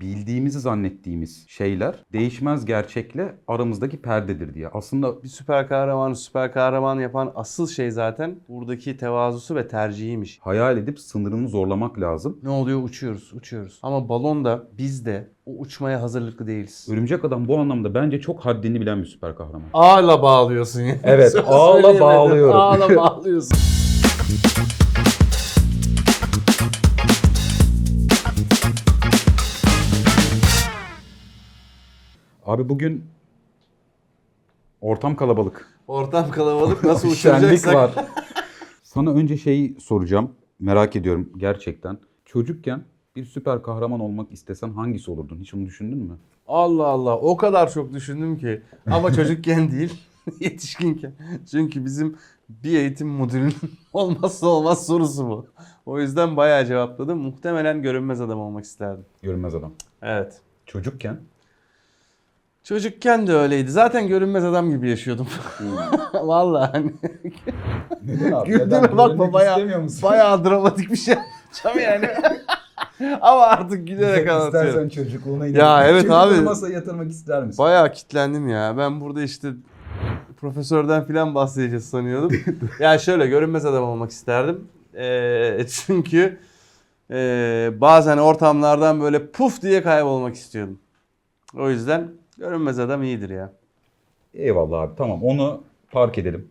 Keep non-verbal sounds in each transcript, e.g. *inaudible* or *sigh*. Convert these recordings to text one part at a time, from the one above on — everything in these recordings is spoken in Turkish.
bildiğimizi zannettiğimiz şeyler değişmez gerçekle aramızdaki perdedir diye. Aslında Bir süper kahramanı süper kahraman yapan asıl şey zaten buradaki tevazusu ve tercihiymiş. hayal edip sınırını zorlamak lazım. Ne oluyor? Uçuyoruz, uçuyoruz. Ama balonda biz de o uçmaya hazırlıklı değiliz. Örümcek Adam bu anlamda bence çok haddini bilen bir süper kahraman. Ağla bağlıyorsun ya. Evet, *laughs* ağla söyleyemedim. bağlıyorum. Ağla *laughs* bağlıyorsun. Abi bugün ortam kalabalık. Ortam kalabalık nasıl *laughs* uçuracaksak. var. Sana önce şeyi soracağım. Merak ediyorum gerçekten. Çocukken bir süper kahraman olmak istesen hangisi olurdun? Hiç onu düşündün mü? Allah Allah o kadar çok düşündüm ki. Ama çocukken *laughs* değil *laughs* yetişkinken. Çünkü bizim bir eğitim müdürünün olmazsa olmaz sorusu bu. O yüzden bayağı cevapladım. Muhtemelen görünmez adam olmak isterdim. Görünmez adam. Evet. Çocukken Çocukken de öyleydi. Zaten görünmez adam gibi yaşıyordum. *laughs* Vallahi hani. Neden abi? Güldüğüme bakma bayağı, bayağı dramatik bir şey yapacağım yani. *laughs* Ama artık gülerek anlatıyorum. çocukluğuna Ya evet abi. masaya yatırmak ister misin? Bayağı kitlendim ya. Ben burada işte profesörden falan bahsedeceğiz sanıyordum. *laughs* ya şöyle görünmez adam olmak isterdim. Ee, çünkü ee, bazen ortamlardan böyle puf diye kaybolmak istiyordum. O yüzden görünmez adam iyidir ya. Eyvallah abi tamam onu park edelim.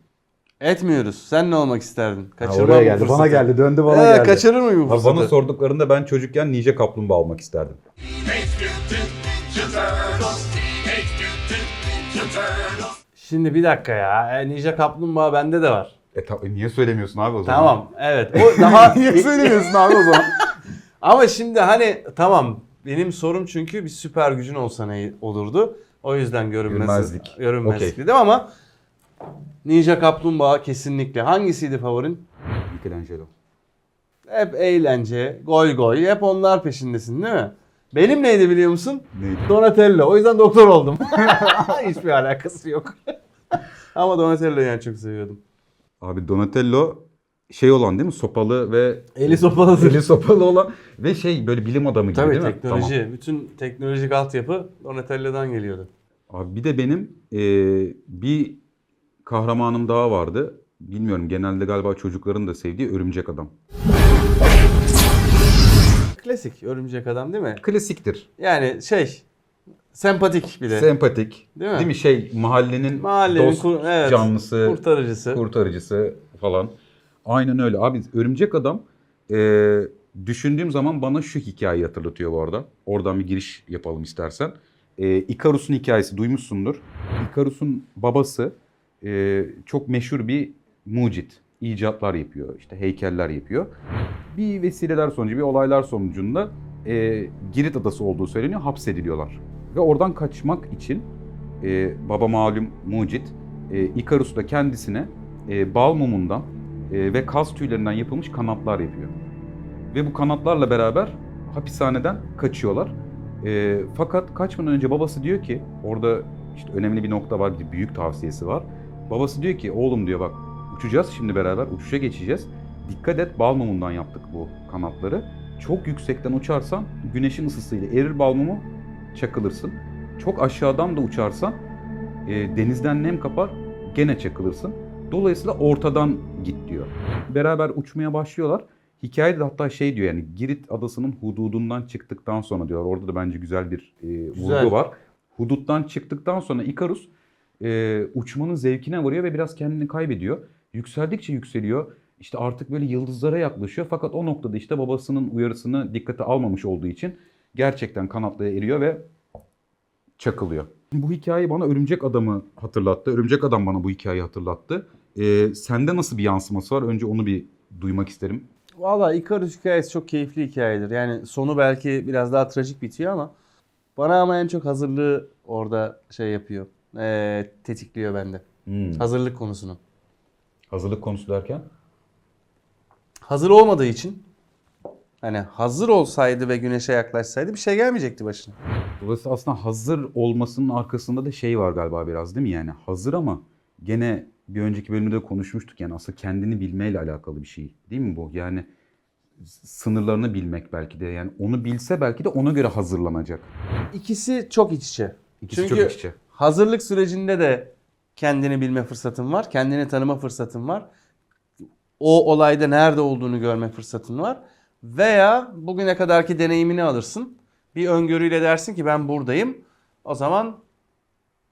Etmiyoruz. Sen ne olmak isterdin? Ha, Kaçırmam oraya bu geldi fırsatı. bana geldi döndü bana Ee, geldi. kaçırır mıyım bu Abi fırsatı? bana sorduklarında ben çocukken Ninja Kaplumbağa olmak isterdim. Şimdi bir dakika ya. E, Ninja Kaplumbağa bende de var. E ta- niye söylemiyorsun abi o zaman? Tamam. Evet. O daha *laughs* niye *laughs* söylemiyorsun abi o zaman? Ama şimdi hani tamam benim sorum çünkü bir süper gücün olsa ne olurdu? O yüzden görünmez, Görünmezlik. görünmezlik Okey. dedim ama Ninja Kaplumbağa kesinlikle. Hangisiydi favorin? Michelangelo. Hep eğlence, goy goy, hep onlar peşindesin değil mi? Benim neydi biliyor musun? Neydi? Donatello. O yüzden doktor oldum. *laughs* Hiçbir alakası yok. *laughs* ama Donatello'yu yani çok seviyordum. Abi Donatello şey olan değil mi? Sopalı ve Eli sopalıdır. eli sopalı olan ve şey böyle bilim adamı gibi Tabii değil mi? teknoloji. Tamam. Bütün teknolojik altyapı Donatello'dan geliyordu. Abi bir de benim e, bir kahramanım daha vardı. Bilmiyorum genelde galiba çocukların da sevdiği Örümcek Adam. Klasik örümcek adam değil mi? Klasiktir. Yani şey sempatik bir de. Sempatik. Değil Değil mi? mi? Şey mahallenin, Mahallenin dost kur- evet, canlısı, kurtarıcısı. kurtarıcısı falan. Aynen öyle. Abi Örümcek Adam e, düşündüğüm zaman bana şu hikayeyi hatırlatıyor bu arada. Oradan bir giriş yapalım istersen. E, Ikarus'un hikayesi duymuşsundur. Ikarus'un babası e, çok meşhur bir mucit. icatlar yapıyor. işte heykeller yapıyor. Bir vesileler sonucu, bir olaylar sonucunda e, Girit adası olduğu söyleniyor. Hapsediliyorlar. Ve oradan kaçmak için e, baba malum mucit e, Ikarus da kendisine e, bal mumundan e, ve kaz tüylerinden yapılmış kanatlar yapıyor. Ve bu kanatlarla beraber hapishaneden kaçıyorlar. E, fakat kaçmadan önce babası diyor ki orada işte önemli bir nokta var, bir büyük tavsiyesi var. Babası diyor ki oğlum diyor bak uçacağız şimdi beraber uçuşa geçeceğiz. Dikkat et bal mumundan yaptık bu kanatları. Çok yüksekten uçarsan güneşin ısısıyla erir bal mumu çakılırsın. Çok aşağıdan da uçarsan e, denizden nem kapar gene çakılırsın. Dolayısıyla ortadan git diyor. Beraber uçmaya başlıyorlar. Hikayede de hatta şey diyor yani Girit adasının hududundan çıktıktan sonra diyor. Orada da bence güzel bir e, Güzel. vurgu var. Huduttan çıktıktan sonra Ikarus e, uçmanın zevkine varıyor ve biraz kendini kaybediyor. Yükseldikçe yükseliyor. İşte artık böyle yıldızlara yaklaşıyor. Fakat o noktada işte babasının uyarısını dikkate almamış olduğu için gerçekten kanatlıya eriyor ve çakılıyor. Bu hikaye bana Örümcek Adam'ı hatırlattı. Örümcek Adam bana bu hikayeyi hatırlattı. Ee, sende nasıl bir yansıması var? Önce onu bir duymak isterim. Valla Icarus hikayesi çok keyifli hikayedir. Yani sonu belki biraz daha trajik bitiyor ama bana ama en çok hazırlığı orada şey yapıyor. Ee, tetikliyor bende. Hazırlık konusunu. Hazırlık konusu derken? Hazır olmadığı için hani hazır olsaydı ve güneşe yaklaşsaydı bir şey gelmeyecekti başına. Dolayısıyla aslında hazır olmasının arkasında da şey var galiba biraz değil mi? Yani hazır ama gene bir önceki bölümde de konuşmuştuk yani aslında kendini bilmeyle alakalı bir şey değil mi bu? Yani sınırlarını bilmek belki de. Yani onu bilse belki de ona göre hazırlanacak. İkisi çok iç içe. İkisi Çünkü çok iç içe. hazırlık sürecinde de kendini bilme fırsatın var. Kendini tanıma fırsatın var. O olayda nerede olduğunu görme fırsatın var. Veya bugüne kadarki deneyimini alırsın. Bir öngörüyle dersin ki ben buradayım. O zaman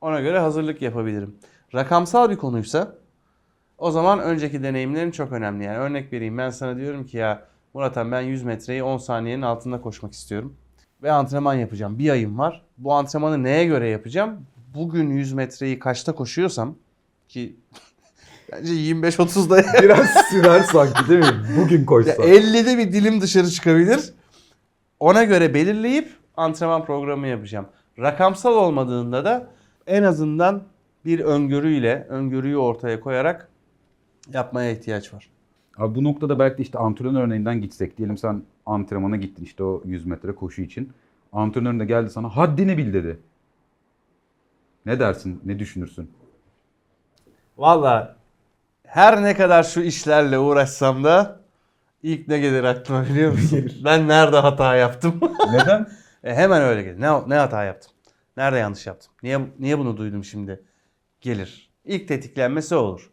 ona göre hazırlık yapabilirim. Rakamsal bir konuysa o zaman önceki deneyimlerin çok önemli. Yani örnek vereyim ben sana diyorum ki ya Murat ben 100 metreyi 10 saniyenin altında koşmak istiyorum. Ve antrenman yapacağım. Bir ayım var. Bu antrenmanı neye göre yapacağım? Bugün 100 metreyi kaçta koşuyorsam *laughs* ki bence 25-30'da *laughs* Biraz sürer sanki değil mi? Bugün ya koşsa. 50'de bir dilim dışarı çıkabilir. Ona göre belirleyip antrenman programı yapacağım. Rakamsal olmadığında da en azından bir öngörüyle, öngörüyü ortaya koyarak yapmaya ihtiyaç var. Abi bu noktada belki işte antrenör örneğinden gitsek. Diyelim sen antrenmana gittin işte o 100 metre koşu için. Antrenörün de geldi sana haddini bil dedi. Ne dersin? Ne düşünürsün? Valla her ne kadar şu işlerle uğraşsam da ilk ne gelir aklıma biliyor musun? *laughs* ben nerede hata yaptım? *laughs* Neden? E, hemen öyle gelir. Ne, ne hata yaptım? Nerede yanlış yaptım? Niye niye bunu duydum şimdi? Gelir. İlk tetiklenmesi olur.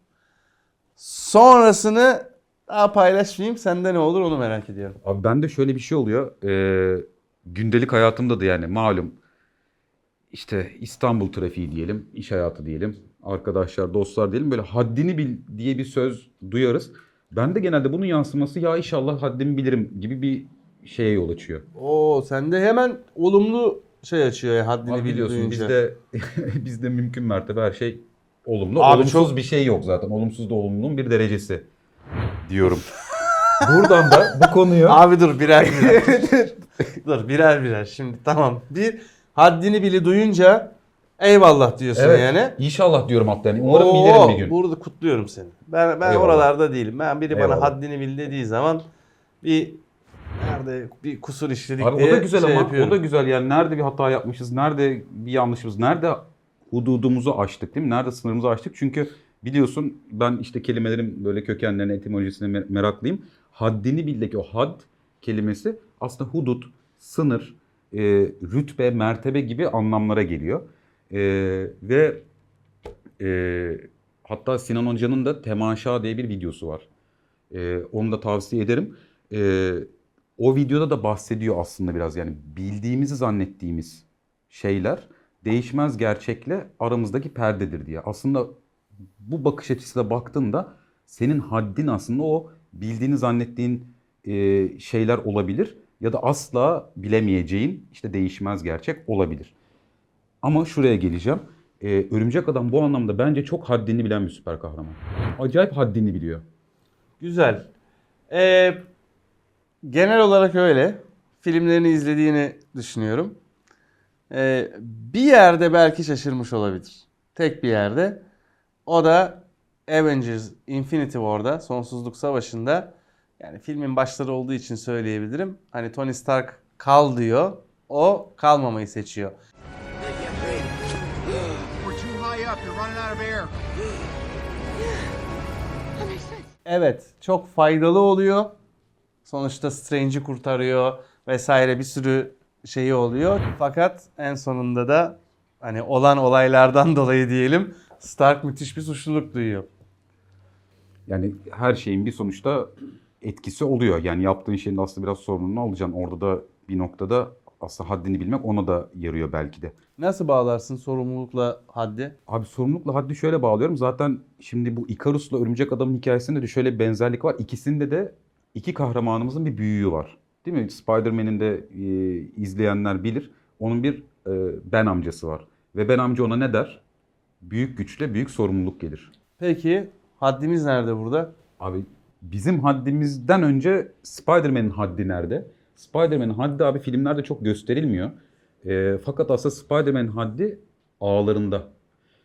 Sonrasını daha paylaşmayayım. Sende ne olur onu merak ediyorum. Abi bende şöyle bir şey oluyor. Ee, gündelik hayatımda da yani malum işte İstanbul trafiği diyelim, iş hayatı diyelim, arkadaşlar, dostlar diyelim böyle haddini bil diye bir söz duyarız. Ben de genelde bunun yansıması ya inşallah haddimi bilirim gibi bir şeye yol açıyor. Oo sende hemen olumlu şey açıyor ya haddini Abi bil biliyorsun bizde *laughs* bizde mümkün mertebe her şey olumlu. Abi Olumsuz çok- bir şey yok zaten. Olumsuz da olumlunun bir derecesi diyorum. *laughs* Buradan da bu konuyu Abi dur birer birer. *laughs* dur birer birer. Şimdi tamam. Bir haddini bili duyunca eyvallah diyorsun Evet. yani. İnşallah diyorum hatta yani. Umarım Oo, bilirim bir gün. Burada kutluyorum seni. Ben ben Eyvallah. oralarda değilim. Ben biri bana Eyvallah. haddini bil dediği zaman bir nerede bir kusur işledik Abi diye o da güzel şey ama yapıyorum. o da güzel yani nerede bir hata yapmışız, nerede bir yanlışımız, nerede hududumuzu aştık değil mi? Nerede sınırımızı aştık? Çünkü biliyorsun ben işte kelimelerin böyle kökenlerine, etimolojisine mer- meraklıyım. Haddini bildeki o had kelimesi aslında hudut, sınır, e, rütbe, mertebe gibi anlamlara geliyor. E, ve e, hatta Sinan Hoca'nın da Temaşa diye bir videosu var. E, onu da tavsiye ederim. E, o videoda da bahsediyor aslında biraz yani bildiğimizi zannettiğimiz şeyler değişmez gerçekle aramızdaki perdedir diye. Aslında bu bakış açısıyla baktığında senin haddin aslında o bildiğini zannettiğin e, şeyler olabilir ya da asla bilemeyeceğin işte değişmez gerçek olabilir. Ama şuraya geleceğim. E, Örümcek Adam bu anlamda bence çok haddini bilen bir süper kahraman. Acayip haddini biliyor. Güzel. Ee, genel olarak öyle. Filmlerini izlediğini düşünüyorum. Ee, bir yerde belki şaşırmış olabilir. Tek bir yerde. O da Avengers Infinity War'da, Sonsuzluk Savaşı'nda yani filmin başları olduğu için söyleyebilirim. Hani Tony Stark kal diyor. O kalmamayı seçiyor. Evet, çok faydalı oluyor. Sonuçta Strange'i kurtarıyor vesaire bir sürü şeyi oluyor. Fakat en sonunda da hani olan olaylardan *laughs* dolayı diyelim Stark müthiş bir suçluluk duyuyor. Yani her şeyin bir sonuçta etkisi oluyor. Yani yaptığın şeyin aslında biraz sorumluluğunu alacaksın. Orada da bir noktada aslında haddini bilmek ona da yarıyor belki de. Nasıl bağlarsın sorumlulukla haddi? Abi sorumlulukla haddi şöyle bağlıyorum. Zaten şimdi bu Icarus'la Örümcek Adam'ın hikayesinde de şöyle bir benzerlik var. İkisinde de iki kahramanımızın bir büyüğü var. Değil mi? Spider-Man'in de e, izleyenler bilir. Onun bir e, Ben amcası var. Ve Ben amca ona ne der? Büyük güçle büyük sorumluluk gelir. Peki haddimiz nerede burada? Abi bizim haddimizden önce Spider-Man'in haddi nerede? Spider-Man'in haddi abi filmlerde çok gösterilmiyor. Ee, fakat aslında Spider-Man'in haddi ağlarında.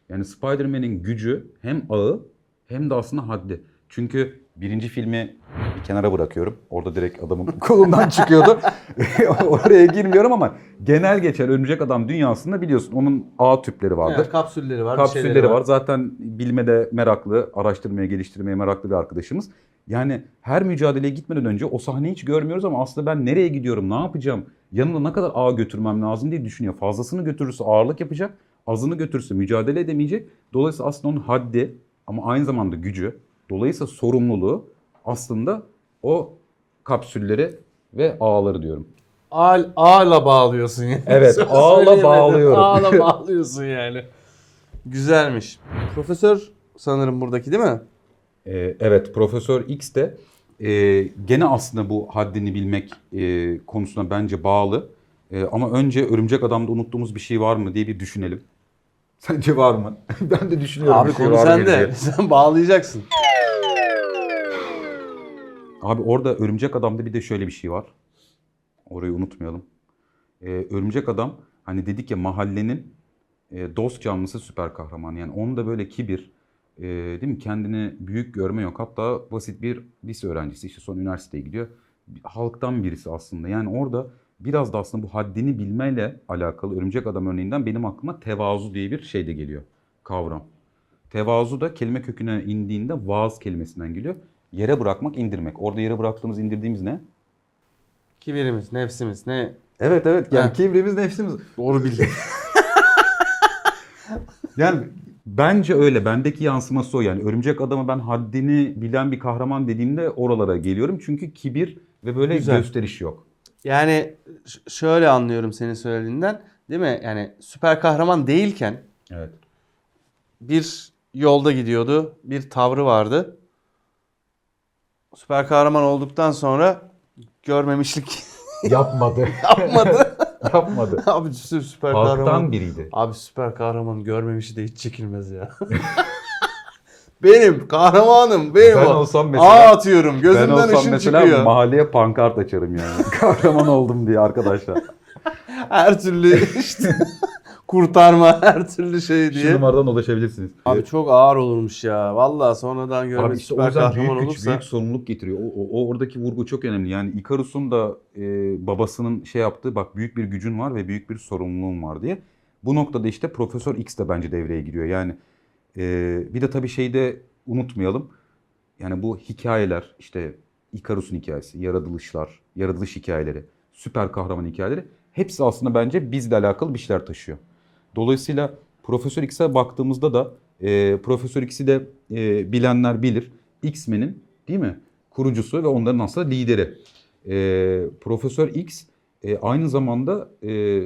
Yani Spider-Man'in gücü hem ağı hem de aslında haddi. Çünkü birinci filmi bir kenara bırakıyorum. Orada direkt adamın *laughs* kolundan çıkıyordu. *laughs* Oraya girmiyorum ama genel geçer Örümcek Adam dünyasında biliyorsun onun ağ tüpleri vardır. Yani kapsülleri var, Kapsülleri var. Zaten bilmede meraklı, araştırmaya, geliştirmeye meraklı bir arkadaşımız. Yani her mücadeleye gitmeden önce o sahneyi hiç görmüyoruz ama aslında ben nereye gidiyorum, ne yapacağım, yanımda ne kadar ağ götürmem lazım diye düşünüyor. Fazlasını götürürse ağırlık yapacak, azını götürürse mücadele edemeyecek. Dolayısıyla aslında onun haddi ama aynı zamanda gücü, dolayısıyla sorumluluğu aslında o kapsülleri ve ağları diyorum. Ağ, ağla bağlıyorsun yani. Evet, *laughs* ağla bağlıyorum. Ağla *laughs* bağlıyorsun yani. Güzelmiş. Profesör sanırım buradaki değil mi? Ee, evet, Profesör X de e, gene aslında bu haddini bilmek e, konusuna bence bağlı. E, ama önce Örümcek Adam'da unuttuğumuz bir şey var mı diye bir düşünelim. *laughs* Sence var mı? ben de düşünüyorum. Abi şey konu mı sende. Sen bağlayacaksın. Abi orada Örümcek Adam'da bir de şöyle bir şey var. Orayı unutmayalım. Ee, Örümcek Adam hani dedik ya mahallenin e, dost canlısı süper kahraman. Yani onda böyle kibir, e, değil mi? Kendini büyük görme yok. Hatta basit bir lise öğrencisi işte son üniversiteye gidiyor. Halktan birisi aslında. Yani orada biraz da aslında bu haddini bilmeyle alakalı Örümcek Adam örneğinden benim aklıma tevazu diye bir şey de geliyor. Kavram. Tevazu da kelime köküne indiğinde vaaz kelimesinden geliyor. Yere bırakmak, indirmek. Orada yere bıraktığımız, indirdiğimiz ne? Kibirimiz, nefsimiz ne? Evet evet. Yani kibrimiz, nefsimiz. Doğru bildin. *laughs* Yani bence öyle. Bendeki yansıması o yani. Örümcek adamı ben haddini bilen bir kahraman dediğimde oralara geliyorum. Çünkü kibir ve böyle Güzel. gösteriş yok. yani ş- şöyle anlıyorum senin söylediğinden. Değil mi? Yani süper kahraman değilken Evet. bir yolda gidiyordu. Bir tavrı vardı. Süper kahraman olduktan sonra görmemişlik *laughs* Yapmadı. yapmadı. *laughs* Yapmadı. Abi sü- süper kahraman. Halktan biriydi. Abi süper kahraman görmemişi de hiç çekilmez ya. *laughs* benim kahramanım benim Ben o. olsam mesela- Ağ atıyorum Ben gözümden olsam ışın mesela çıkıyor. mahalleye pankart açarım yani. Kahraman oldum diye arkadaşlar. her türlü işte kurtarma *laughs* her türlü şey Şu diye. numaradan ulaşabilirsiniz. Abi çok ağır olurmuş ya. Vallahi sonradan görmek Abi işte o süper yüzden kahraman büyük güç, olursa. büyük sorumluluk getiriyor. O, o- o oradaki vurgu çok önemli. Yani Ikarus'un da e, babasının şey yaptığı bak büyük bir gücün var ve büyük bir sorumluluğun var diye. Bu noktada işte Profesör X de bence devreye giriyor. Yani e, bir de tabii şeyi de unutmayalım. Yani bu hikayeler işte Ikarus'un hikayesi, yaratılışlar, yaratılış hikayeleri, süper kahraman hikayeleri hepsi aslında bence bizle alakalı bir şeyler taşıyor. Dolayısıyla Profesör X'e baktığımızda da e, Profesör X'i de e, bilenler bilir. X-Men'in değil mi? Kurucusu ve onların aslında lideri. E, Profesör X e, aynı zamanda e,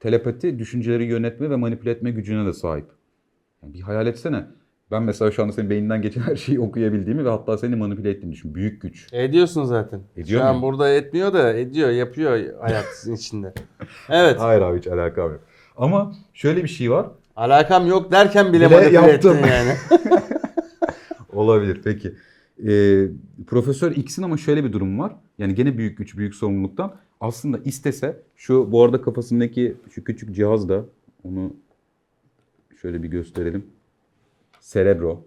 telepati, düşünceleri yönetme ve manipüle etme gücüne de sahip. Yani bir hayal etsene. Ben mesela şu anda senin beyninden geçen her şeyi okuyabildiğimi ve hatta seni manipüle ettiğimi düşün. Büyük güç. Ediyorsun zaten. Ediyor Şu an muyum? burada etmiyor da ediyor, yapıyor hayatın *laughs* içinde. Evet. Hayır abi hiç alakam yok. Ama şöyle bir şey var. Alakam yok derken bile, Bile manipüle yaptım. ettin yani. *laughs* *laughs* Olabilir peki. Ee, Profesör X'in ama şöyle bir durum var. Yani gene büyük güç, büyük sorumluluktan. Aslında istese şu bu arada kafasındaki şu küçük cihaz da onu şöyle bir gösterelim. Cerebro.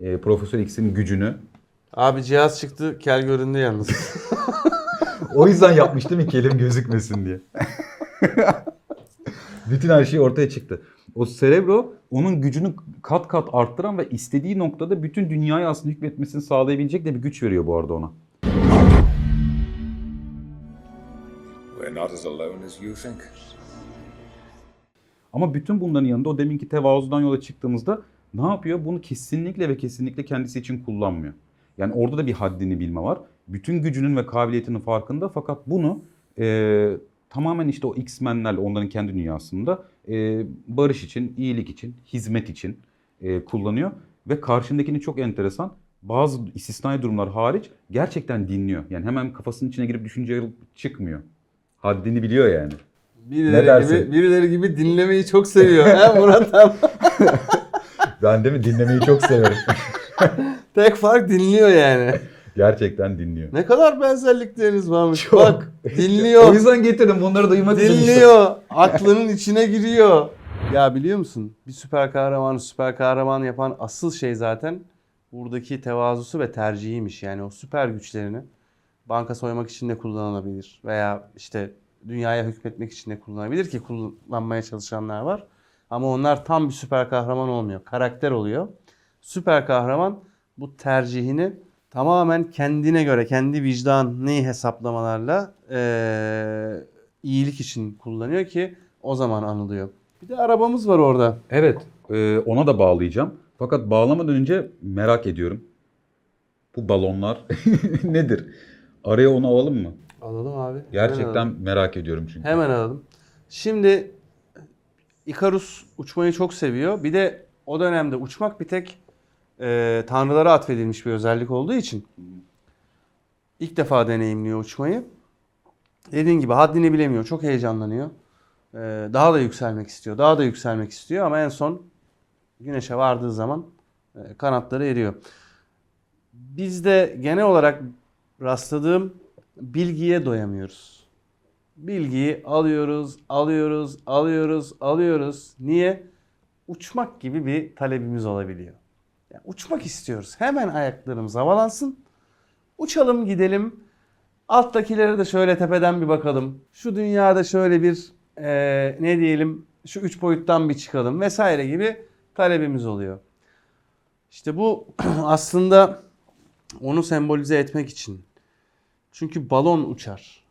Ee, Profesör X'in gücünü. Abi cihaz çıktı, kel göründü yalnız. *laughs* O yüzden yapmış değil mi ki elim gözükmesin diye. Bütün her şey ortaya çıktı. O Cerebro onun gücünü kat kat arttıran ve istediği noktada bütün dünyayı aslında hükmetmesini sağlayabilecek de bir güç veriyor bu arada ona. We're not as alone as you think. Ama bütün bunların yanında o deminki tevazudan yola çıktığımızda ne yapıyor? Bunu kesinlikle ve kesinlikle kendisi için kullanmıyor. Yani orada da bir haddini bilme var. Bütün gücünün ve kabiliyetinin farkında fakat bunu e, tamamen işte o X-Men'lerle onların kendi dünyasında e, barış için, iyilik için, hizmet için e, kullanıyor. Ve karşındakini çok enteresan bazı istisnai durumlar hariç gerçekten dinliyor. Yani hemen kafasının içine girip düşünce çıkmıyor. Haddini biliyor yani. Birileri gibi, birileri gibi dinlemeyi çok seviyor. He Murat abi? *laughs* Ben de mi dinlemeyi çok severim. *laughs* Tek fark dinliyor yani. Gerçekten dinliyor. Ne kadar benzerlikleriniz varmış. Çok. Bak dinliyor. O yüzden getirdim bunları duymak için. işte. Dinliyor. Aklının içine giriyor. Ya biliyor musun? Bir süper kahramanı süper kahraman yapan asıl şey zaten buradaki tevazusu ve tercihiymiş. Yani o süper güçlerini banka soymak için de kullanılabilir. Veya işte dünyaya hükmetmek için de kullanabilir ki kullanmaya çalışanlar var. Ama onlar tam bir süper kahraman olmuyor. Karakter oluyor. Süper kahraman bu tercihini tamamen kendine göre, kendi vicdanı hesaplamalarla eee, iyilik için kullanıyor ki o zaman anılıyor. Bir de arabamız var orada. Evet, e, ona da bağlayacağım. Fakat bağlamadan önce merak ediyorum. Bu balonlar *laughs* nedir? Araya onu alalım mı? Alalım abi. Hemen Gerçekten alalım. merak ediyorum çünkü. Hemen alalım. Şimdi Ikarus uçmayı çok seviyor. Bir de o dönemde uçmak bir tek e, tanrılara atfedilmiş bir özellik olduğu için ilk defa deneyimliyor uçmayı. Dediğin gibi haddini bilemiyor. Çok heyecanlanıyor. E, daha da yükselmek istiyor. Daha da yükselmek istiyor ama en son güneşe vardığı zaman e, kanatları eriyor. Bizde genel olarak rastladığım bilgiye doyamıyoruz. Bilgiyi alıyoruz, alıyoruz, alıyoruz, alıyoruz. Niye? Uçmak gibi bir talebimiz olabiliyor. Yani uçmak istiyoruz. Hemen ayaklarımız havalansın. Uçalım gidelim. Alttakilere de şöyle tepeden bir bakalım. Şu dünyada şöyle bir eee, ne diyelim şu üç boyuttan bir çıkalım vesaire gibi talebimiz oluyor. İşte bu *clears throat* aslında onu sembolize etmek için. Çünkü balon uçar.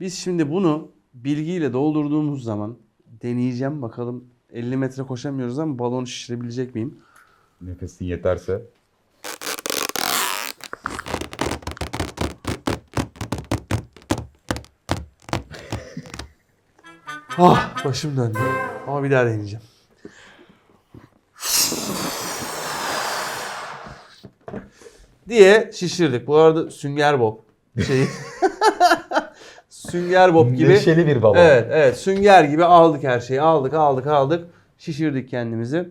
Biz şimdi bunu bilgiyle doldurduğumuz zaman deneyeceğim bakalım 50 metre koşamıyoruz ama balonu şişirebilecek miyim? Nefesin yeterse. Ah başım döndü. Ama bir daha deneyeceğim. Diye şişirdik. Bu arada Sünger Bob şeyi. *laughs* Sünger Bob gibi. Neşeli bir balon. Evet, evet. Sünger gibi aldık her şeyi. Aldık, aldık, aldık. Şişirdik kendimizi.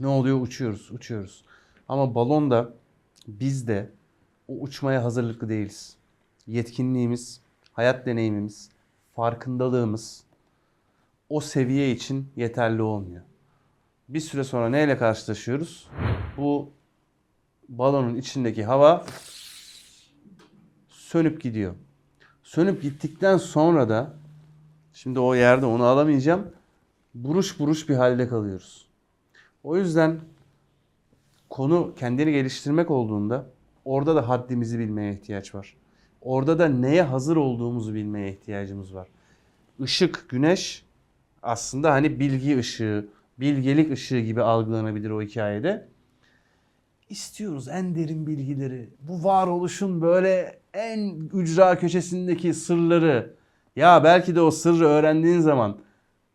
Ne oluyor? Uçuyoruz, uçuyoruz. Ama balonda biz de o uçmaya hazırlıklı değiliz. Yetkinliğimiz, hayat deneyimimiz, farkındalığımız o seviye için yeterli olmuyor. Bir süre sonra neyle karşılaşıyoruz? Bu balonun içindeki hava sönüp gidiyor. Sönüp gittikten sonra da şimdi o yerde onu alamayacağım. Buruş buruş bir halde kalıyoruz. O yüzden konu kendini geliştirmek olduğunda orada da haddimizi bilmeye ihtiyaç var. Orada da neye hazır olduğumuzu bilmeye ihtiyacımız var. Işık, güneş aslında hani bilgi ışığı, bilgelik ışığı gibi algılanabilir o hikayede. İstiyoruz en derin bilgileri. Bu varoluşun böyle en ücra köşesindeki sırları. Ya belki de o sırrı öğrendiğin zaman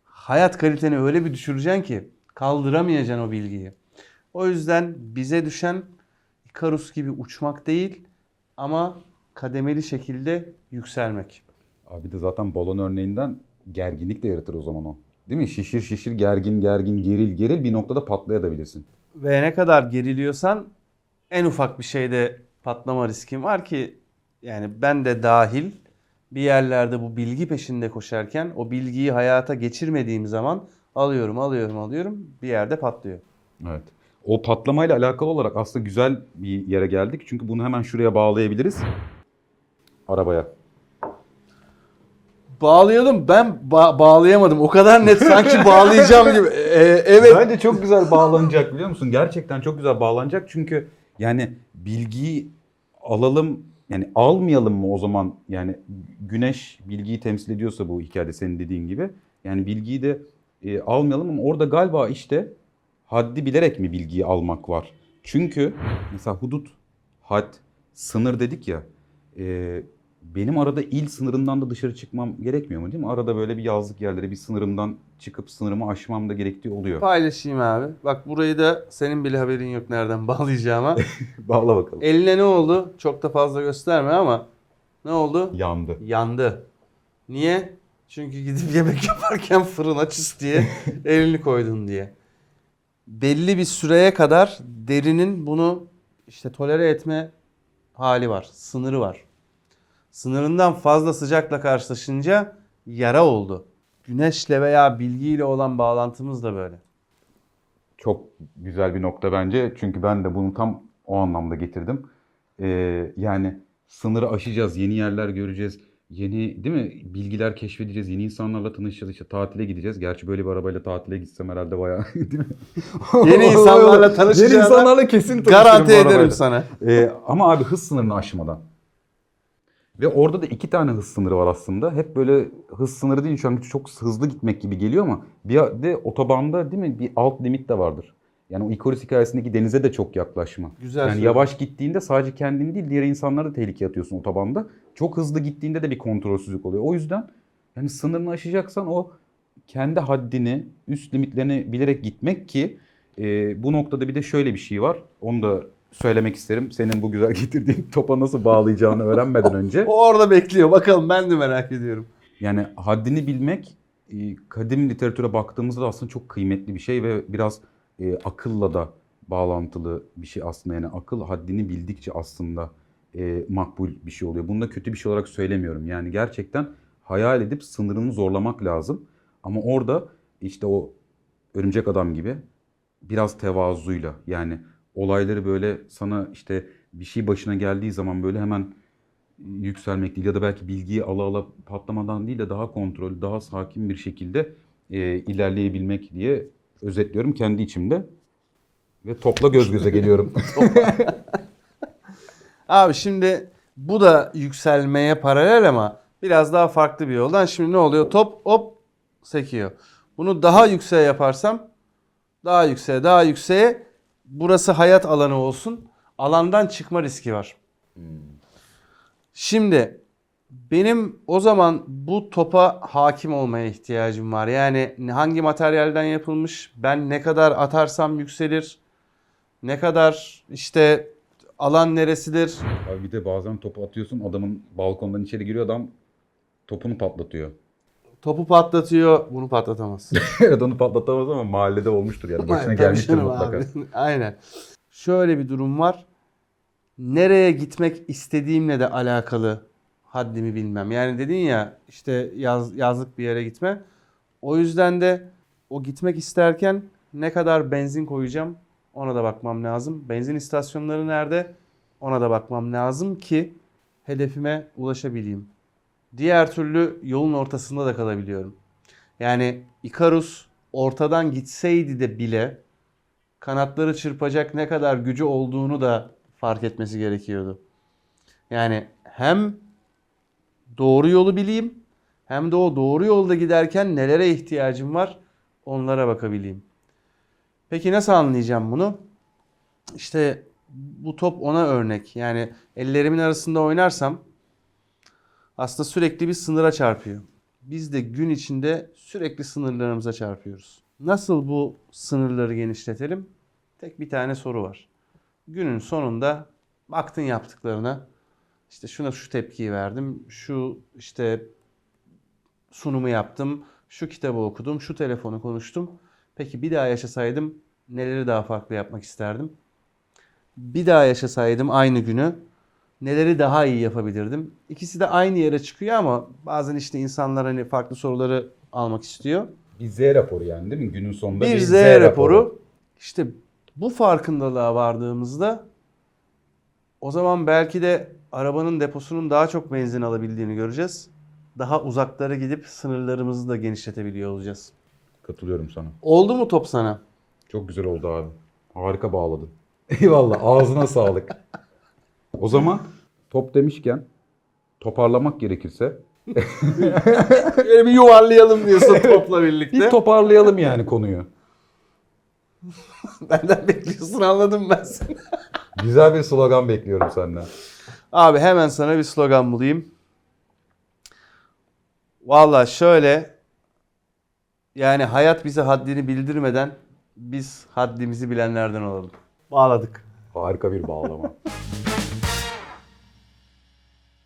hayat kaliteni öyle bir düşüreceksin ki kaldıramayacaksın o bilgiyi. O yüzden bize düşen Ikarus gibi uçmak değil ama kademeli şekilde yükselmek. Abi de zaten balon örneğinden gerginlik de yaratır o zaman o. Değil mi? Şişir şişir gergin gergin geril geril bir noktada patlayabilirsin. Ve ne kadar geriliyorsan en ufak bir şeyde patlama riskin var ki yani ben de dahil bir yerlerde bu bilgi peşinde koşarken o bilgiyi hayata geçirmediğim zaman alıyorum alıyorum alıyorum bir yerde patlıyor. Evet. O patlamayla alakalı olarak aslında güzel bir yere geldik. Çünkü bunu hemen şuraya bağlayabiliriz. Arabaya. Bağlayalım ben ba- bağlayamadım o kadar net sanki bağlayacağım gibi. Ee, evet. Bence çok güzel bağlanacak biliyor musun? Gerçekten çok güzel bağlanacak. Çünkü yani bilgiyi alalım yani almayalım mı o zaman yani güneş bilgiyi temsil ediyorsa bu hikayede senin dediğin gibi yani bilgiyi de e, almayalım ama orada galiba işte haddi bilerek mi bilgiyi almak var? Çünkü mesela hudut, had, sınır dedik ya e, benim arada il sınırından da dışarı çıkmam gerekmiyor mu değil mi? Arada böyle bir yazlık yerlere bir sınırımdan çıkıp sınırımı aşmam da gerektiği oluyor. Paylaşayım abi. Bak burayı da senin bile haberin yok nereden *laughs* bağlayacağıma. *laughs* Bağla bakalım. Eline ne oldu? Çok da fazla gösterme ama ne oldu? Yandı. Yandı. Niye? Çünkü gidip yemek yaparken fırına çıs diye *laughs* elini koydun diye. Belli bir süreye kadar derinin bunu işte tolere etme hali var. Sınırı var. Sınırından fazla sıcakla karşılaşınca yara oldu. Güneşle veya bilgiyle olan bağlantımız da böyle. Çok güzel bir nokta bence. Çünkü ben de bunu tam o anlamda getirdim. Ee, yani sınırı aşacağız, yeni yerler göreceğiz. Yeni değil mi? Bilgiler keşfedeceğiz. Yeni insanlarla tanışacağız. işte tatile gideceğiz. Gerçi böyle bir arabayla tatile gitsem herhalde bayağı *laughs* değil mi? *laughs* Yeni insanlarla tanışacağına Yeni insanlarla kesin tanışırım Garanti bu ederim arabayla. sana. Ee, ama abi hız sınırını aşmadan. Ve orada da iki tane hız sınırı var aslında. Hep böyle hız sınırı değil şu an çok hızlı gitmek gibi geliyor ama bir de otobanda değil mi bir alt limit de vardır. Yani o Icarus hikayesindeki denize de çok yaklaşma. Güzel Yani yavaş gittiğinde sadece kendini değil diğer insanları da tehlikeye atıyorsun otobanda. Çok hızlı gittiğinde de bir kontrolsüzlük oluyor. O yüzden yani sınırını aşacaksan o kendi haddini, üst limitlerini bilerek gitmek ki e, bu noktada bir de şöyle bir şey var. Onu da söylemek isterim. Senin bu güzel *laughs* getirdiğin topa nasıl bağlayacağını öğrenmeden önce. O orada bekliyor. Bakalım ben de merak ediyorum. Yani haddini bilmek e, kadim literatüre baktığımızda da aslında çok kıymetli bir şey ve biraz e, akılla da bağlantılı bir şey aslında. Yani akıl haddini bildikçe aslında e, makbul bir şey oluyor. Bunu da kötü bir şey olarak söylemiyorum. Yani gerçekten hayal edip sınırını zorlamak lazım. Ama orada işte o örümcek adam gibi biraz tevazuyla yani olayları böyle sana işte bir şey başına geldiği zaman böyle hemen yükselmek değil ya da belki bilgiyi ala ala patlamadan değil de daha kontrol, daha sakin bir şekilde e, ilerleyebilmek diye özetliyorum kendi içimde. Ve topla göz göze geliyorum. *laughs* Abi şimdi bu da yükselmeye paralel ama biraz daha farklı bir yoldan. Şimdi ne oluyor? Top hop sekiyor. Bunu daha yükseğe yaparsam daha yükseğe daha yükseğe burası hayat alanı olsun. Alandan çıkma riski var. Şimdi benim o zaman bu topa hakim olmaya ihtiyacım var. Yani hangi materyalden yapılmış, ben ne kadar atarsam yükselir, ne kadar işte alan neresidir, Abi bir de bazen topu atıyorsun adamın balkondan içeri giriyor adam topunu patlatıyor. topu patlatıyor, bunu patlatamaz. *laughs* evet onu patlatamaz ama mahallede olmuştur yani. Başına Tabii gelmiştir mutlaka. abi. *laughs* Aynen. Şöyle bir durum var. Nereye gitmek istediğimle de alakalı haddimi bilmem. Yani dedin ya işte yaz, yazlık bir yere gitme. O yüzden de o gitmek isterken ne kadar benzin koyacağım ona da bakmam lazım. Benzin istasyonları nerede ona da bakmam lazım ki hedefime ulaşabileyim. Diğer türlü yolun ortasında da kalabiliyorum. Yani Icarus ortadan gitseydi de bile kanatları çırpacak ne kadar gücü olduğunu da fark etmesi gerekiyordu. Yani hem doğru yolu bileyim hem de o doğru yolda giderken nelere ihtiyacım var onlara bakabileyim. Peki nasıl anlayacağım bunu? İşte bu top ona örnek. Yani ellerimin arasında oynarsam aslında sürekli bir sınıra çarpıyor. Biz de gün içinde sürekli sınırlarımıza çarpıyoruz. Nasıl bu sınırları genişletelim? Tek bir tane soru var. Günün sonunda baktın yaptıklarına. İşte şuna şu tepkiyi verdim. Şu işte sunumu yaptım. Şu kitabı okudum. Şu telefonu konuştum. Peki bir daha yaşasaydım neleri daha farklı yapmak isterdim? Bir daha yaşasaydım aynı günü neleri daha iyi yapabilirdim? İkisi de aynı yere çıkıyor ama bazen işte insanlar hani farklı soruları almak istiyor. Bir Z raporu yani değil mi? Günün sonunda Bir Z raporu. İşte bu farkındalığa vardığımızda o zaman belki de arabanın deposunun daha çok benzin alabildiğini göreceğiz. Daha uzaklara gidip sınırlarımızı da genişletebiliyor olacağız. Katılıyorum sana. Oldu mu top sana? Çok güzel oldu abi. Harika bağladın. *laughs* Eyvallah. Ağzına sağlık. O zaman top demişken toparlamak gerekirse *laughs* Böyle bir yuvarlayalım diyorsun topla birlikte. bir toparlayalım yani konuyu. *laughs* Benden bekliyorsun anladım ben seni. Güzel bir slogan bekliyorum senden. Abi hemen sana bir slogan bulayım. Valla şöyle yani hayat bize haddini bildirmeden biz haddimizi bilenlerden olalım. Bağladık. Harika bir bağlama. *laughs*